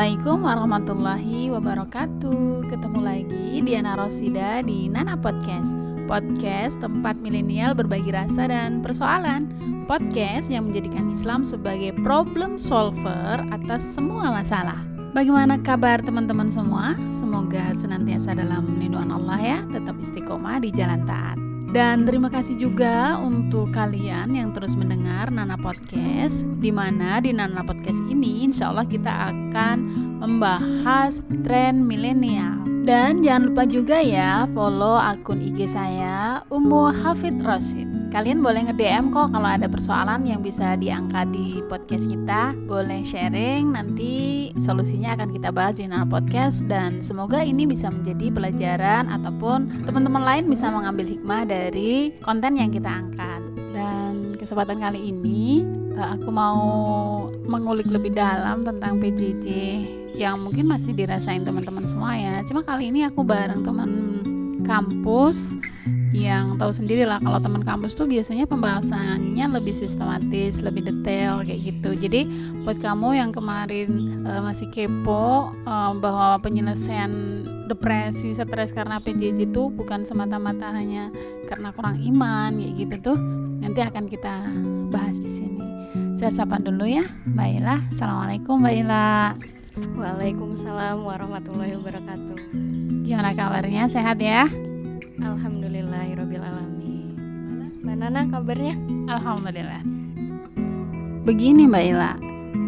Assalamualaikum warahmatullahi wabarakatuh. Ketemu lagi Diana Rosida di Nana Podcast. Podcast tempat milenial berbagi rasa dan persoalan. Podcast yang menjadikan Islam sebagai problem solver atas semua masalah. Bagaimana kabar teman-teman semua? Semoga senantiasa dalam lindungan Allah ya. Tetap istiqomah di jalan taat dan terima kasih juga untuk kalian yang terus mendengar Nana Podcast di mana di Nana Podcast ini insya Allah kita akan membahas tren milenial Dan jangan lupa juga ya follow akun IG saya Umu Hafid Rosid Kalian boleh nge-DM kok kalau ada persoalan yang bisa diangkat di podcast kita. Boleh sharing, nanti solusinya akan kita bahas di Nana Podcast. Dan semoga ini bisa menjadi pelajaran ataupun teman-teman lain bisa mengambil hikmah dari konten yang kita angkat. Dan kesempatan kali ini eh, aku mau mengulik lebih dalam tentang PJJ yang mungkin masih dirasain teman-teman semua ya Cuma kali ini aku bareng teman kampus yang tahu sendiri lah kalau teman kampus tuh biasanya pembahasannya lebih sistematis, lebih detail kayak gitu. Jadi buat kamu yang kemarin uh, masih kepo uh, bahwa penyelesaian depresi, stres karena PJJ itu bukan semata-mata hanya karena kurang iman kayak gitu tuh, nanti akan kita bahas di sini. Saya sapa dulu ya, Mbak. Assalamualaikum Mbak. Waalaikumsalam warahmatullahi wabarakatuh. Gimana kabarnya? Sehat ya? Alhamdulillahirobbilalamin. Mbak Nana kabarnya? Alhamdulillah. Begini Mbak Ila,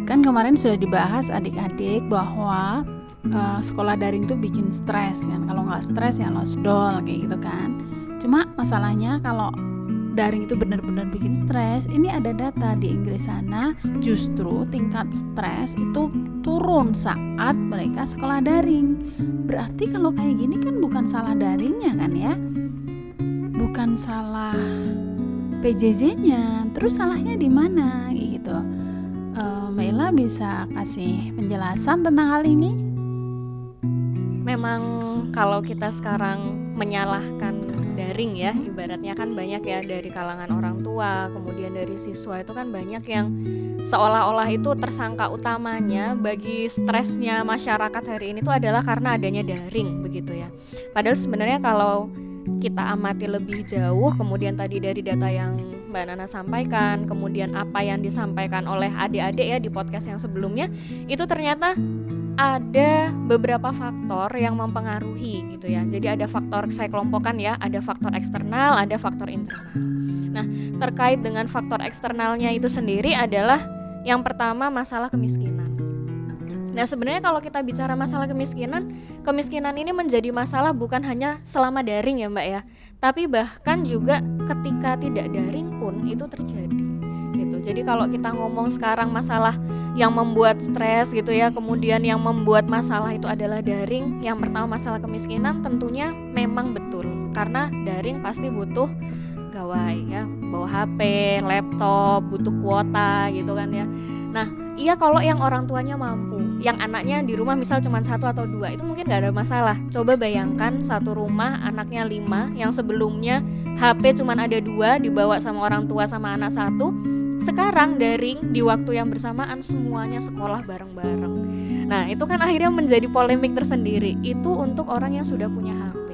kan kemarin sudah dibahas adik-adik bahwa uh, sekolah daring itu bikin stres kan. Kalau nggak stres ya lost doll kayak gitu kan. Cuma masalahnya kalau daring itu benar-benar bikin stres, ini ada data di Inggris sana justru tingkat stres itu turun saat mereka sekolah daring. Berarti kalau kayak gini kan bukan salah daringnya kan ya? Bukan salah PJJ-nya. Terus salahnya di mana gitu. Uh, Mbak Ila bisa kasih penjelasan tentang hal ini? Memang kalau kita sekarang menyalahkan daring ya ibaratnya kan banyak ya dari kalangan orang tua kemudian dari siswa itu kan banyak yang seolah-olah itu tersangka utamanya bagi stresnya masyarakat hari ini itu adalah karena adanya daring begitu ya. Padahal sebenarnya kalau kita amati lebih jauh kemudian tadi dari data yang Mbak Nana sampaikan kemudian apa yang disampaikan oleh adik-adik ya di podcast yang sebelumnya itu ternyata ada beberapa faktor yang mempengaruhi gitu ya. Jadi ada faktor saya kelompokkan ya, ada faktor eksternal, ada faktor internal. Nah, terkait dengan faktor eksternalnya itu sendiri adalah yang pertama masalah kemiskinan. Nah, sebenarnya kalau kita bicara masalah kemiskinan, kemiskinan ini menjadi masalah bukan hanya selama daring ya, Mbak ya, tapi bahkan juga ketika tidak daring pun itu terjadi. Jadi kalau kita ngomong sekarang masalah yang membuat stres gitu ya kemudian yang membuat masalah itu adalah daring yang pertama masalah kemiskinan tentunya memang betul. Karena daring pasti butuh gawai ya bawa HP laptop butuh kuota gitu kan ya. Nah iya kalau yang orang tuanya mampu yang anaknya di rumah misal cuma satu atau dua itu mungkin gak ada masalah. Coba bayangkan satu rumah anaknya lima yang sebelumnya HP cuma ada dua dibawa sama orang tua sama anak satu sekarang daring di waktu yang bersamaan semuanya sekolah bareng-bareng. Nah, itu kan akhirnya menjadi polemik tersendiri. Itu untuk orang yang sudah punya HP.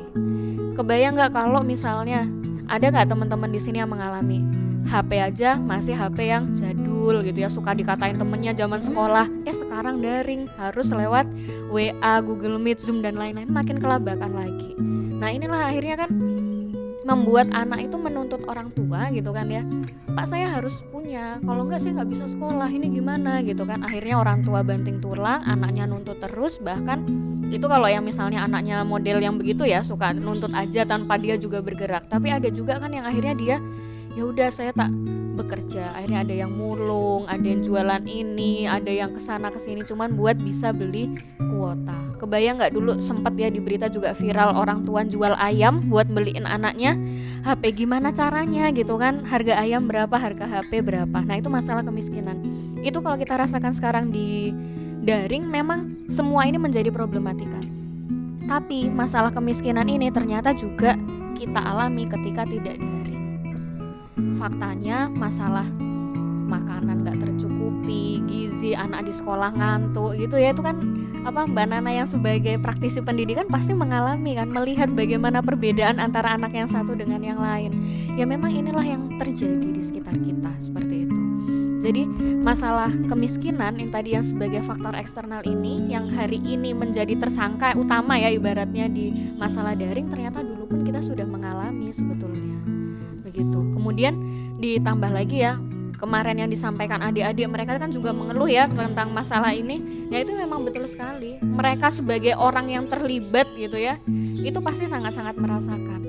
Kebayang nggak kalau misalnya ada nggak teman-teman di sini yang mengalami HP aja masih HP yang jadul gitu ya suka dikatain temennya zaman sekolah eh sekarang daring harus lewat WA Google Meet Zoom dan lain-lain makin kelabakan lagi nah inilah akhirnya kan membuat anak itu menuntut orang tua gitu kan ya. Pak saya harus punya. Kalau enggak saya nggak bisa sekolah. Ini gimana gitu kan. Akhirnya orang tua banting tulang anaknya nuntut terus. Bahkan itu kalau yang misalnya anaknya model yang begitu ya suka nuntut aja tanpa dia juga bergerak. Tapi ada juga kan yang akhirnya dia ya udah saya tak bekerja. Akhirnya ada yang mulung ada yang jualan ini ada yang ke sana ke sini cuman buat bisa beli kuota. Kebayang nggak dulu sempat ya di berita juga viral orang tua jual ayam buat beliin anaknya? HP gimana caranya gitu kan? Harga ayam berapa harga HP berapa? Nah itu masalah kemiskinan. Itu kalau kita rasakan sekarang di daring memang semua ini menjadi problematika. Tapi masalah kemiskinan ini ternyata juga kita alami ketika tidak daring faktanya masalah makanan gak tercukupi gizi anak di sekolah ngantuk gitu ya itu kan apa Mbak Nana yang sebagai praktisi pendidikan pasti mengalami kan melihat bagaimana perbedaan antara anak yang satu dengan yang lain. Ya memang inilah yang terjadi di sekitar kita seperti itu. Jadi masalah kemiskinan yang tadi yang sebagai faktor eksternal ini yang hari ini menjadi tersangka utama ya ibaratnya di masalah daring ternyata dulu pun kita sudah mengalami sebetulnya. Begitu. Kemudian ditambah lagi ya kemarin yang disampaikan adik-adik mereka kan juga mengeluh ya tentang masalah ini ya itu memang betul sekali mereka sebagai orang yang terlibat gitu ya itu pasti sangat-sangat merasakan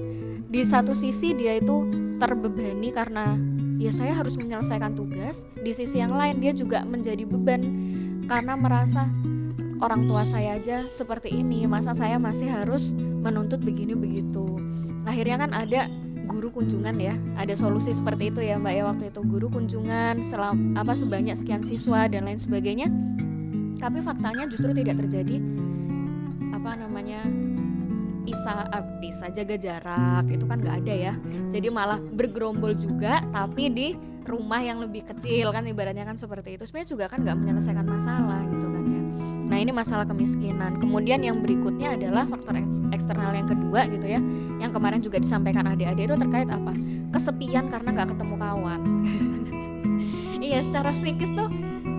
di satu sisi dia itu terbebani karena ya saya harus menyelesaikan tugas. Di sisi yang lain dia juga menjadi beban karena merasa orang tua saya aja seperti ini. Masa saya masih harus menuntut begini begitu akhirnya kan ada guru kunjungan ya. Ada solusi seperti itu ya mbak ya. Waktu itu guru kunjungan selam, apa sebanyak sekian siswa dan lain sebagainya. Tapi faktanya justru tidak terjadi apa namanya bisa uh, bisa jaga jarak itu kan nggak ada ya. Jadi malah bergerombol juga tapi di rumah yang lebih kecil kan ibaratnya kan seperti itu. Sebenarnya juga kan nggak menyelesaikan masalah gitu kan ya. Nah ini masalah kemiskinan. Kemudian yang berikutnya adalah faktor eksternal yang kedua gitu ya. Yang kemarin juga disampaikan adik-adik itu terkait apa? Kesepian karena nggak ketemu kawan. Iya secara psikis tuh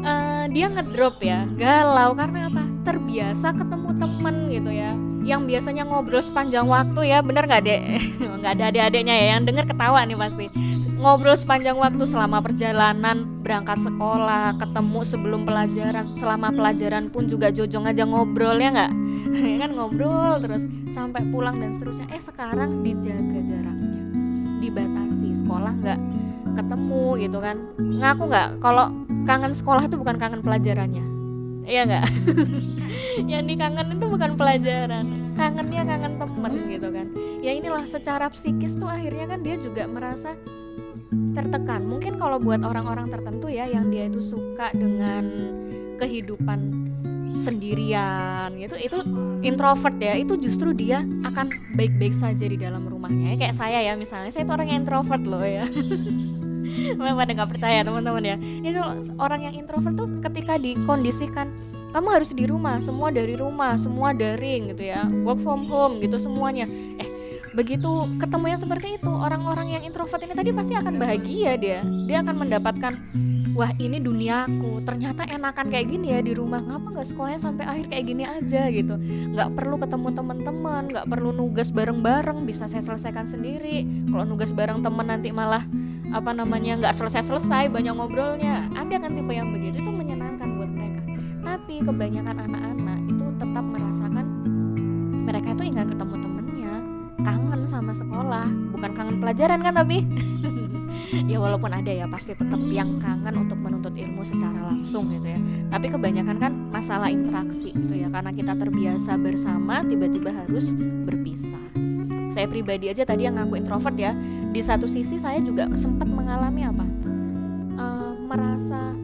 uh, dia ngedrop ya. Galau karena apa? Terbiasa ketemu temen gitu ya yang biasanya ngobrol sepanjang waktu ya bener nggak dek? Nggak ada adik-adiknya ya yang denger ketawa nih pasti. Ngobrol sepanjang waktu selama perjalanan berangkat sekolah ketemu sebelum pelajaran selama pelajaran pun juga jojong aja ngobrol ya nggak? Ya kan ngobrol terus sampai pulang dan seterusnya. Eh sekarang dijaga jaraknya dibatasi sekolah nggak ketemu gitu kan. Ngaku nggak kalau kangen sekolah itu bukan kangen pelajarannya? Iya nggak yang dikangen itu bukan pelajaran. Kangennya kangen temen gitu kan. Ya inilah secara psikis tuh akhirnya kan dia juga merasa tertekan. Mungkin kalau buat orang-orang tertentu ya yang dia itu suka dengan kehidupan sendirian gitu itu introvert ya itu justru dia akan baik-baik saja di dalam rumahnya. Ya, kayak saya ya misalnya saya itu orang yang introvert loh ya. Memang pada nggak percaya teman-teman ya. Ya kalau orang yang introvert tuh ketika dikondisikan kamu harus di rumah semua dari rumah semua daring gitu ya. Work from home gitu semuanya. Eh begitu ketemu yang seperti itu orang-orang yang introvert ini tadi pasti akan bahagia dia. Dia akan mendapatkan wah ini duniaku. Ternyata enakan kayak gini ya di rumah. Ngapa nggak sekolahnya sampai akhir kayak gini aja? gitu. Nggak perlu ketemu teman-teman nggak perlu nugas bareng-bareng bisa saya selesaikan sendiri. Kalau nugas bareng teman nanti malah apa namanya nggak selesai-selesai banyak ngobrolnya. Ada kan tipe yang begitu itu menyenangkan tapi kebanyakan anak-anak itu tetap merasakan mereka itu ingin ketemu temennya kangen sama sekolah. Bukan kangen pelajaran kan tapi? Ya walaupun ada ya pasti tetap yang kangen untuk menuntut ilmu secara langsung gitu ya. Tapi kebanyakan kan masalah interaksi gitu ya karena kita terbiasa bersama tiba-tiba harus berpisah. Saya pribadi aja tadi yang ngaku introvert ya di satu sisi saya juga sempat mengalami apa? Uh, merasa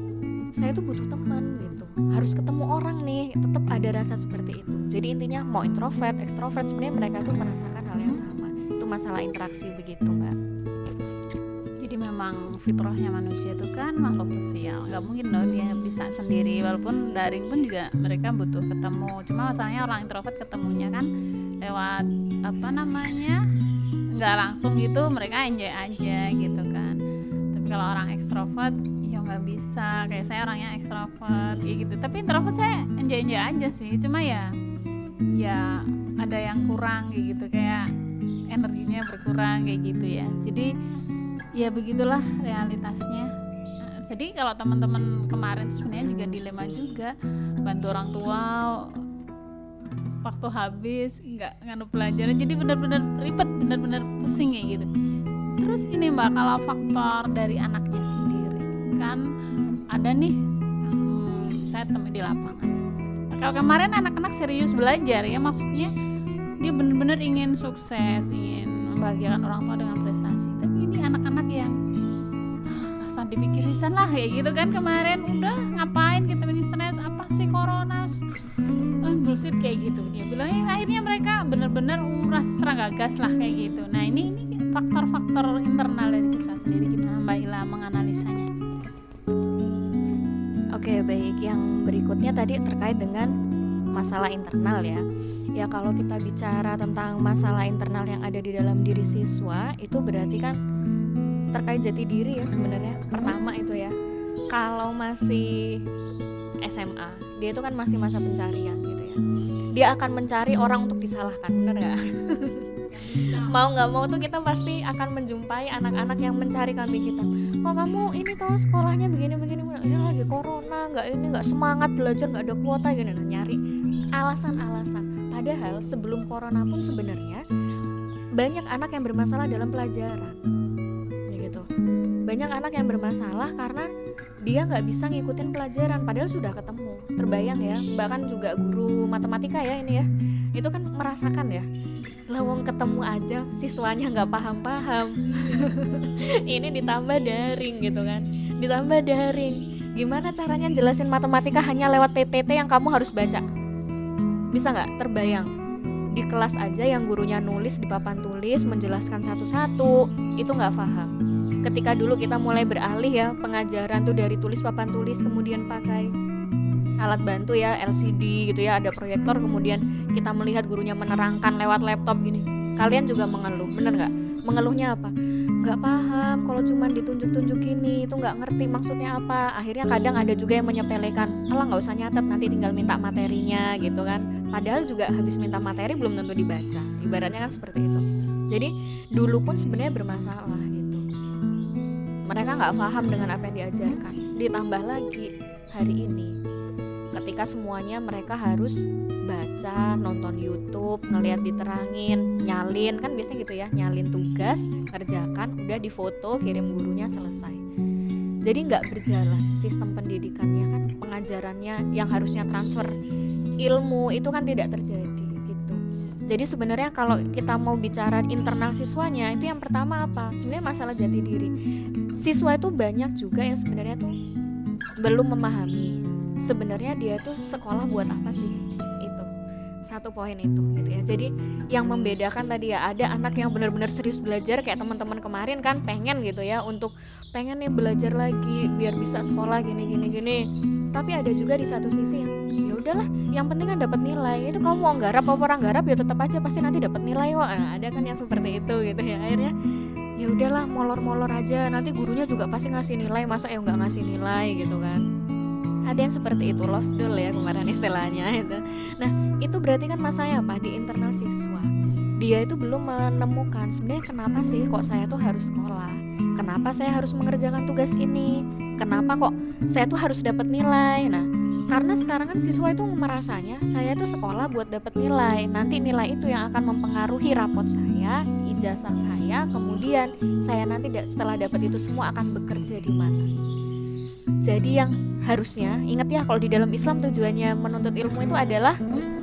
saya tuh butuh teman gitu harus ketemu orang nih tetap ada rasa seperti itu. Jadi intinya mau introvert ekstrovert sebenarnya mereka tuh merasakan hal yang sama. Itu masalah interaksi begitu mbak. Jadi memang fitrahnya manusia itu kan makhluk sosial. Nggak mungkin dong dia bisa sendiri walaupun daring pun juga mereka butuh ketemu. Cuma masalahnya orang introvert ketemunya kan lewat apa namanya nggak langsung gitu mereka enjoy aja gitu kan. Tapi kalau orang ekstrovert nggak bisa. Kayak saya orangnya ekstrovert ya gitu. Tapi introvert saya enjoy enjoy aja sih. Cuma ya ya ada yang kurang kayak gitu. Kayak energinya berkurang kayak gitu ya. Jadi ya begitulah realitasnya. Jadi kalau teman-teman kemarin sebenarnya juga dilema juga. Bantu orang tua waktu habis nggak nganu pelajaran. Jadi benar-benar ribet benar-benar pusing ya gitu. Terus ini mbak kalau faktor dari anaknya sendiri kan ada nih hmm, saya temui di lapangan. Kalau kemarin anak-anak serius belajar ya maksudnya dia benar-benar ingin sukses ingin membahagiakan orang tua dengan prestasi. Tapi ini anak-anak yang ah, rasa dipikirisan lah ya gitu kan kemarin. Udah ngapain kita ini stres? Apa sih corona? Bullshit kayak gitu. Dia bilang ya, akhirnya mereka benar-benar merasa serang gagas lah kayak gitu. Nah ini ini faktor-faktor internal dari siswa sendiri gimana Mbak Ila menganalisanya Oke baik. Yang berikutnya tadi terkait dengan masalah internal ya. Ya kalau kita bicara tentang masalah internal yang ada di dalam diri siswa itu berarti kan terkait jati diri ya sebenarnya. Pertama itu ya kalau masih SMA dia itu kan masih masa pencarian gitu ya. Dia akan mencari orang untuk disalahkan bener nggak? Mau nggak mau tuh kita pasti akan menjumpai anak-anak yang mencari kambing hitam. Oh kamu ini toh sekolahnya begini begini ya lagi corona nggak ini nggak semangat belajar nggak ada kuota gini nah, nyari alasan-alasan. Padahal sebelum corona pun sebenarnya banyak anak yang bermasalah dalam pelajaran. Ya gitu. Banyak anak yang bermasalah karena dia nggak bisa ngikutin pelajaran padahal sudah ketemu. Terbayang ya bahkan juga guru matematika ya ini ya. Itu kan merasakan ya lawang ketemu aja siswanya nggak paham-paham. Ini ditambah daring gitu kan ditambah daring. Gimana caranya jelasin matematika hanya lewat PPT yang kamu harus baca? Bisa nggak? Terbayang. Di kelas aja yang gurunya nulis di papan tulis menjelaskan satu-satu itu nggak paham. Ketika dulu kita mulai beralih ya pengajaran tuh dari tulis papan tulis kemudian pakai alat bantu ya LCD gitu ya ada proyektor kemudian kita melihat gurunya menerangkan lewat laptop gini. Kalian juga mengeluh bener nggak? Mengeluhnya apa nggak paham kalau cuma ditunjuk-tunjuk gini itu nggak ngerti maksudnya apa. Akhirnya kadang ada juga yang menyepelekan alah nggak usah nyatet nanti tinggal minta materinya gitu kan. Padahal juga habis minta materi belum tentu dibaca. Ibaratnya kan seperti itu. Jadi dulu pun sebenarnya bermasalah gitu. Mereka nggak paham dengan apa yang diajarkan. Ditambah lagi hari ini ketika semuanya mereka harus baca, nonton YouTube, ngelihat diterangin, nyalin kan biasanya gitu ya, nyalin tugas, kerjakan, udah difoto, kirim gurunya selesai. Jadi nggak berjalan sistem pendidikannya kan, pengajarannya yang harusnya transfer ilmu itu kan tidak terjadi gitu. Jadi sebenarnya kalau kita mau bicara internal siswanya itu yang pertama apa? Sebenarnya masalah jati diri. Siswa itu banyak juga yang sebenarnya tuh belum memahami sebenarnya dia tuh sekolah buat apa sih? Itu. Satu poin itu gitu ya. Jadi yang membedakan tadi ya ada anak yang benar-benar serius belajar kayak teman-teman kemarin kan pengen gitu ya untuk pengen nih belajar lagi biar bisa sekolah gini gini gini. Tapi ada juga di satu sisi yang ya udahlah yang penting kan dapat nilai. Itu kamu mau garap apa orang garap ya tetap aja pasti nanti dapat nilai kok. Nah, ada kan yang seperti itu gitu ya. Akhirnya ya udahlah molor-molor aja nanti gurunya juga pasti ngasih nilai masa ya nggak ngasih nilai gitu kan ada yang seperti itu lost dulu ya kemarin istilahnya itu. Nah itu berarti kan masanya apa? Di internal siswa. Dia itu belum menemukan sebenarnya kenapa sih kok saya tuh harus sekolah? Kenapa saya harus mengerjakan tugas ini? Kenapa kok saya tuh harus dapat nilai? Nah karena sekarang kan siswa itu merasanya saya tuh sekolah buat dapat nilai. Nanti nilai itu yang akan mempengaruhi rapot saya ijazah saya kemudian saya nanti setelah dapat itu semua akan bekerja di mana jadi yang harusnya ingat ya kalau di dalam Islam tujuannya menuntut ilmu itu adalah nah,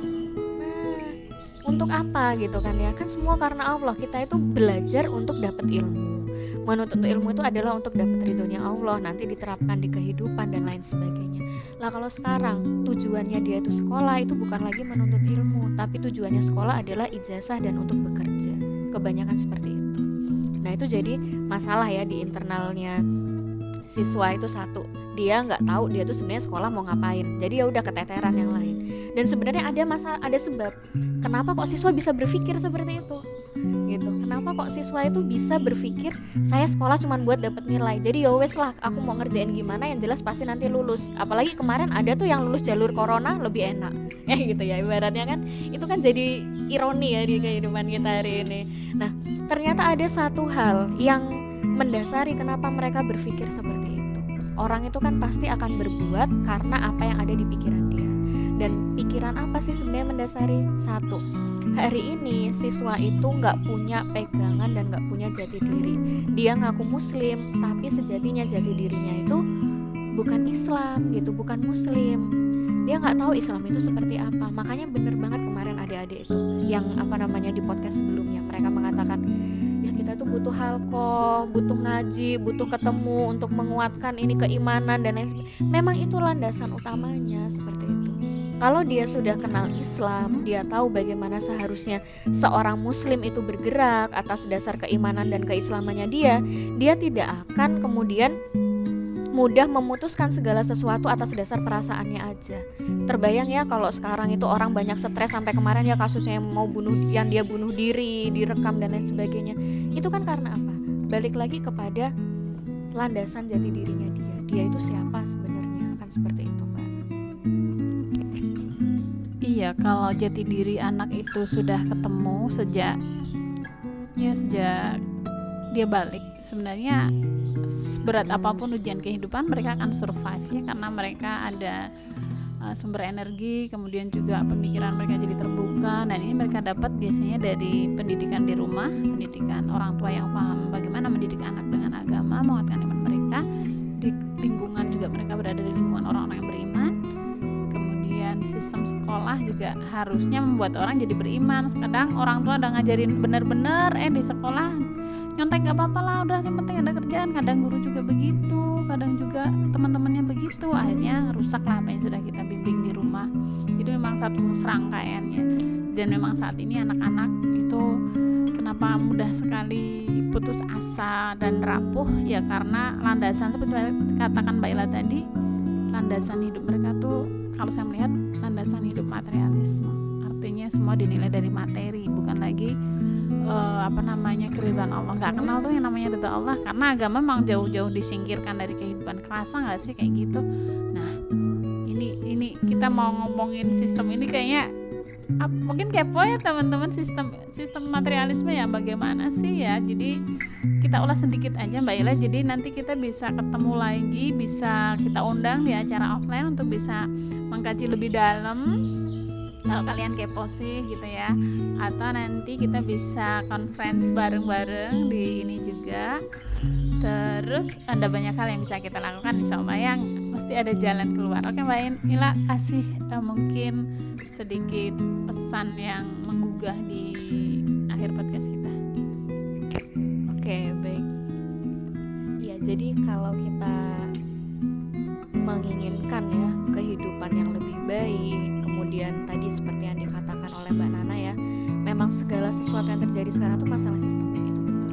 untuk apa gitu kan ya. Kan semua karena Allah kita itu belajar untuk dapat ilmu. Menuntut ilmu itu adalah untuk dapat ridhonya Allah nanti diterapkan di kehidupan dan lain sebagainya. Lah kalau sekarang tujuannya dia itu sekolah itu bukan lagi menuntut ilmu tapi tujuannya sekolah adalah ijazah dan untuk bekerja. Kebanyakan seperti itu. Nah itu jadi masalah ya di internalnya siswa itu satu. Dia nggak tahu dia tuh sebenarnya sekolah mau ngapain. Jadi ya udah keteteran yang lain. Dan sebenarnya ada masa ada sebab kenapa kok siswa bisa berpikir seperti itu gitu. Kenapa kok siswa itu bisa berpikir saya sekolah cuma buat dapat nilai. Jadi ya wes lah aku mau ngerjain gimana yang jelas pasti nanti lulus. Apalagi kemarin ada tuh yang lulus jalur corona lebih enak. Ya gitu ya ibaratnya kan itu kan jadi ironi ya di kehidupan kita hari ini. Nah ternyata ada satu hal yang mendasari kenapa mereka berpikir seperti itu. Orang itu kan pasti akan berbuat karena apa yang ada di pikiran dia. Dan pikiran apa sih sebenarnya mendasari? Satu hari ini siswa itu nggak punya pegangan dan nggak punya jati diri. Dia ngaku muslim tapi sejatinya jati dirinya itu bukan Islam gitu bukan muslim. Dia nggak tahu Islam itu seperti apa. Makanya bener banget kemarin adik-adik itu yang apa namanya di podcast sebelumnya. Mereka mengatakan ya kita tuh butuh halko butuh ngaji butuh ketemu untuk menguatkan ini keimanan dan lain sebagainya memang itu landasan utamanya seperti itu. Kalau dia sudah kenal Islam, dia tahu bagaimana seharusnya seorang Muslim itu bergerak atas dasar keimanan dan keislamannya dia, dia tidak akan kemudian mudah memutuskan segala sesuatu atas dasar perasaannya aja. Terbayang ya kalau sekarang itu orang banyak stres sampai kemarin ya kasusnya yang mau bunuh yang dia bunuh diri, direkam dan lain sebagainya. Itu kan karena apa? Balik lagi kepada landasan jati dirinya dia. Dia itu siapa sebenarnya? Kan seperti itu, Mbak. Iya, kalau jati diri anak itu sudah ketemu sejak ya sejak dia balik sebenarnya berat apa pun ujian kehidupan mereka akan survive ya karena mereka ada uh, sumber energi kemudian juga pemikiran mereka jadi terbuka dan ini mereka dapat biasanya dari pendidikan di rumah pendidikan orang tua yang paham bagaimana mendidik anak dengan agama menguatkan iman mereka di lingkungan juga mereka berada di lingkungan orang-orang yang beriman. Kemudian sistem sekolah juga harusnya membuat orang jadi beriman. Kadang orang tua udah ngajarin benar-benar eh di sekolah nyontek gak apa-apa lah udah yang penting ada kerjaan. Kadang guru juga begitu kadang juga teman-temannya begitu. Akhirnya rusak lah apa yang sudah kita bimbing di rumah. Jadi memang satu serangkaiannya. Dan memang saat ini anak-anak itu kenapa mudah sekali putus asa dan rapuh? Ya karena landasan seperti katakan Mbak Ila tadi landasan hidup mereka tuh kalau saya melihat landasan hidup materialisme. Artinya semua dinilai dari materi bukan lagi uh, apa namanya keridhaan Allah. Nggak kenal tuh yang namanya ridha Allah karena agama memang jauh-jauh disingkirkan dari kehidupan. Kerasa nggak sih kayak gitu? Nah ini ini kita mau ngomongin sistem ini kayaknya ap, mungkin kepo ya teman-teman sistem sistem materialisme ya bagaimana sih ya? Jadi kita ulas sedikit aja Mbak Ila. Jadi nanti kita bisa ketemu lagi bisa kita undang di acara offline untuk bisa mengkaji lebih dalam kalau kalian kepo sih gitu ya. Atau nanti kita bisa conference bareng-bareng di ini juga. Terus ada banyak hal yang bisa kita lakukan insya Allah. Yang mesti ada jalan keluar. Oke Mbak Ila kasih uh, mungkin sedikit pesan yang menggugah di akhir podcast kita. Oke baik. Ya jadi kalau kita segala sesuatu yang terjadi sekarang itu masalah sistemik itu betul.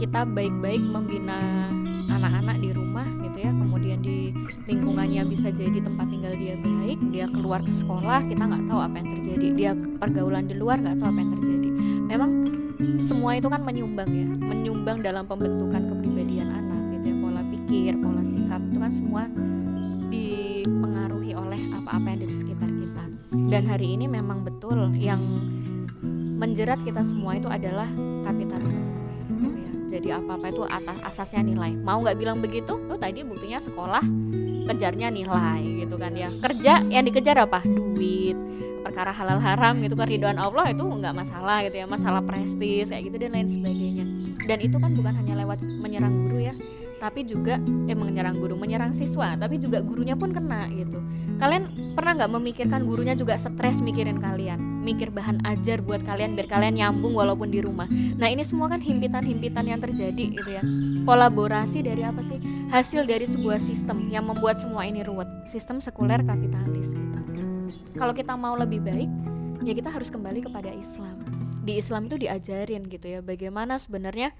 Kita baik-baik membina anak-anak di rumah gitu ya kemudian di lingkungannya bisa jadi tempat tinggal dia baik dia keluar ke sekolah kita nggak tahu apa yang terjadi. Dia pergaulan di luar nggak tahu apa yang terjadi. Memang semua itu kan menyumbang ya menyumbang dalam pembentukan kepribadian anak gitu ya pola pikir pola sikap itu kan semua apa-apa yang di sekitar kita dan hari ini memang betul yang menjerat kita semua itu adalah kapitalisme. Gitu ya. Jadi apa-apa itu atas asasnya nilai. Mau nggak bilang begitu? Tuh tadi buktinya sekolah kejarnya nilai gitu kan ya. Kerja yang dikejar apa? Duit perkara halal haram gitu kan ridwan Allah itu nggak masalah gitu ya. Masalah prestis kayak gitu dan lain sebagainya. Dan itu kan bukan hanya lewat menyerang guru ya tapi juga eh menyerang guru menyerang siswa tapi juga gurunya pun kena gitu. Kalian pernah nggak memikirkan gurunya juga stres mikirin kalian? Mikir bahan ajar buat kalian biar kalian nyambung walaupun di rumah. Nah ini semua kan himpitan-himpitan yang terjadi gitu ya. Kolaborasi dari apa sih? Hasil dari sebuah sistem yang membuat semua ini ruwet. Sistem sekuler kapitalis gitu. Kalau kita mau lebih baik ya kita harus kembali kepada Islam. Di Islam itu diajarin gitu ya bagaimana sebenarnya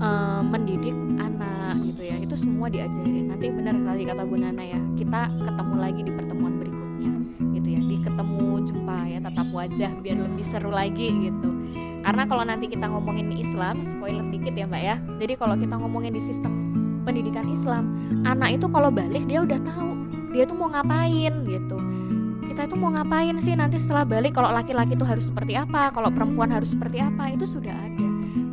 uh, mendidik anak gitu ya. Itu semua diajarin. Nanti benar kali kata Bu Nana ya kita ketemu lagi di pertemuan berikutnya gitu ya. Di ketemu jumpa ya tatap wajah biar lebih seru lagi gitu. Karena kalau nanti kita ngomongin Islam spoiler dikit ya Mbak ya. Jadi kalau kita ngomongin di sistem pendidikan Islam anak itu kalau balik dia udah tahu dia tuh mau ngapain gitu. Kita itu mau ngapain sih nanti setelah balik? Kalau laki-laki itu harus seperti apa? Kalau perempuan harus seperti apa? Itu sudah ada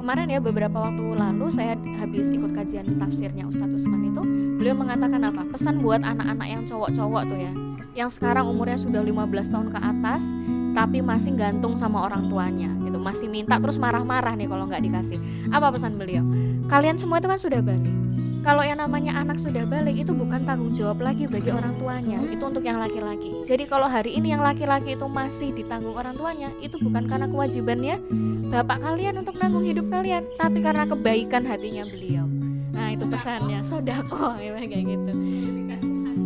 kemarin ya beberapa waktu lalu saya habis ikut kajian tafsirnya Ustadz Usman itu beliau mengatakan apa? Pesan buat anak-anak yang cowok-cowok tuh ya yang sekarang umurnya sudah 15 tahun ke atas tapi masih gantung sama orang tuanya gitu. Masih minta terus marah-marah nih kalau nggak dikasih. Apa pesan beliau? Kalian semua itu kan sudah balik kalau yang namanya anak sudah balik itu bukan tanggung jawab lagi bagi orang tuanya. Itu untuk yang laki-laki. Jadi kalau hari ini yang laki-laki itu masih ditanggung orang tuanya itu bukan karena kewajibannya bapak kalian untuk nanggung hidup kalian tapi karena kebaikan hatinya beliau. Nah itu pesannya. Sodako ya kayak gitu.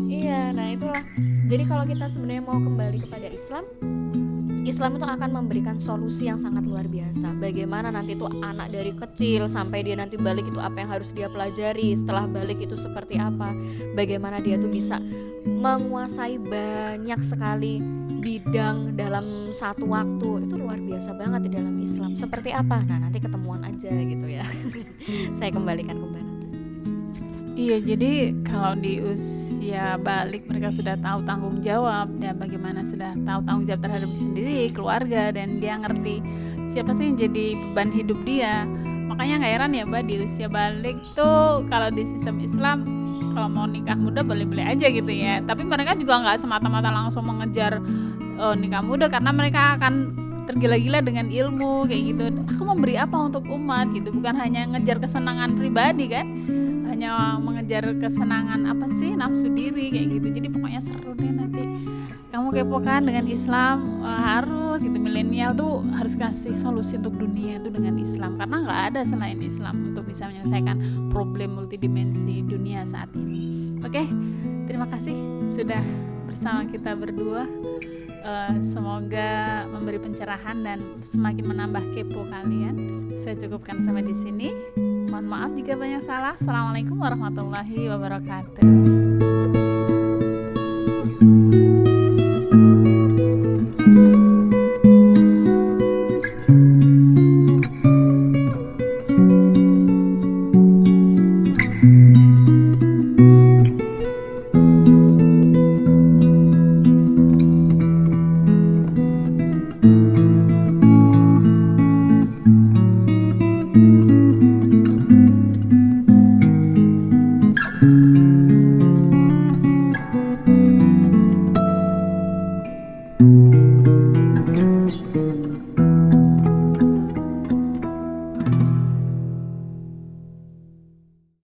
Iya nah itulah. Jadi kalau kita sebenarnya mau kembali kepada Islam Islam itu akan memberikan solusi yang sangat luar biasa. Bagaimana nanti itu anak dari kecil sampai dia nanti balik itu apa yang harus dia pelajari, setelah balik itu seperti apa, bagaimana dia tuh bisa menguasai banyak sekali bidang dalam satu waktu itu luar biasa banget di dalam Islam. Seperti apa? Nah, nanti ketemuan aja gitu ya. Saya kembalikan ke Mbak Iya, jadi kalau di usia balik mereka sudah tahu tanggung jawab dan bagaimana sudah tahu tanggung jawab terhadap diri sendiri, keluarga dan dia ngerti siapa sih yang jadi beban hidup dia. Makanya nggak heran ya, Mbak, di usia balik tuh kalau di sistem Islam kalau mau nikah muda boleh-boleh aja gitu ya. Tapi mereka juga nggak semata-mata langsung mengejar oh, nikah muda karena mereka akan tergila-gila dengan ilmu kayak gitu. Aku memberi apa untuk umat gitu, bukan hanya ngejar kesenangan pribadi kan hanya mengejar kesenangan apa sih nafsu diri kayak gitu. Jadi pokoknya seru deh nanti. Kamu kepo kan dengan Islam harus gitu. Milenial tuh harus kasih solusi untuk dunia itu dengan Islam. Karena nggak ada selain Islam untuk bisa menyelesaikan problem multidimensi dunia saat ini. Oke terima kasih sudah bersama kita berdua. Uh, semoga memberi pencerahan dan semakin menambah kepo kalian. Saya cukupkan sampai di sini Mohon maaf jika banyak salah. Assalamualaikum warahmatullahi wabarakatuh.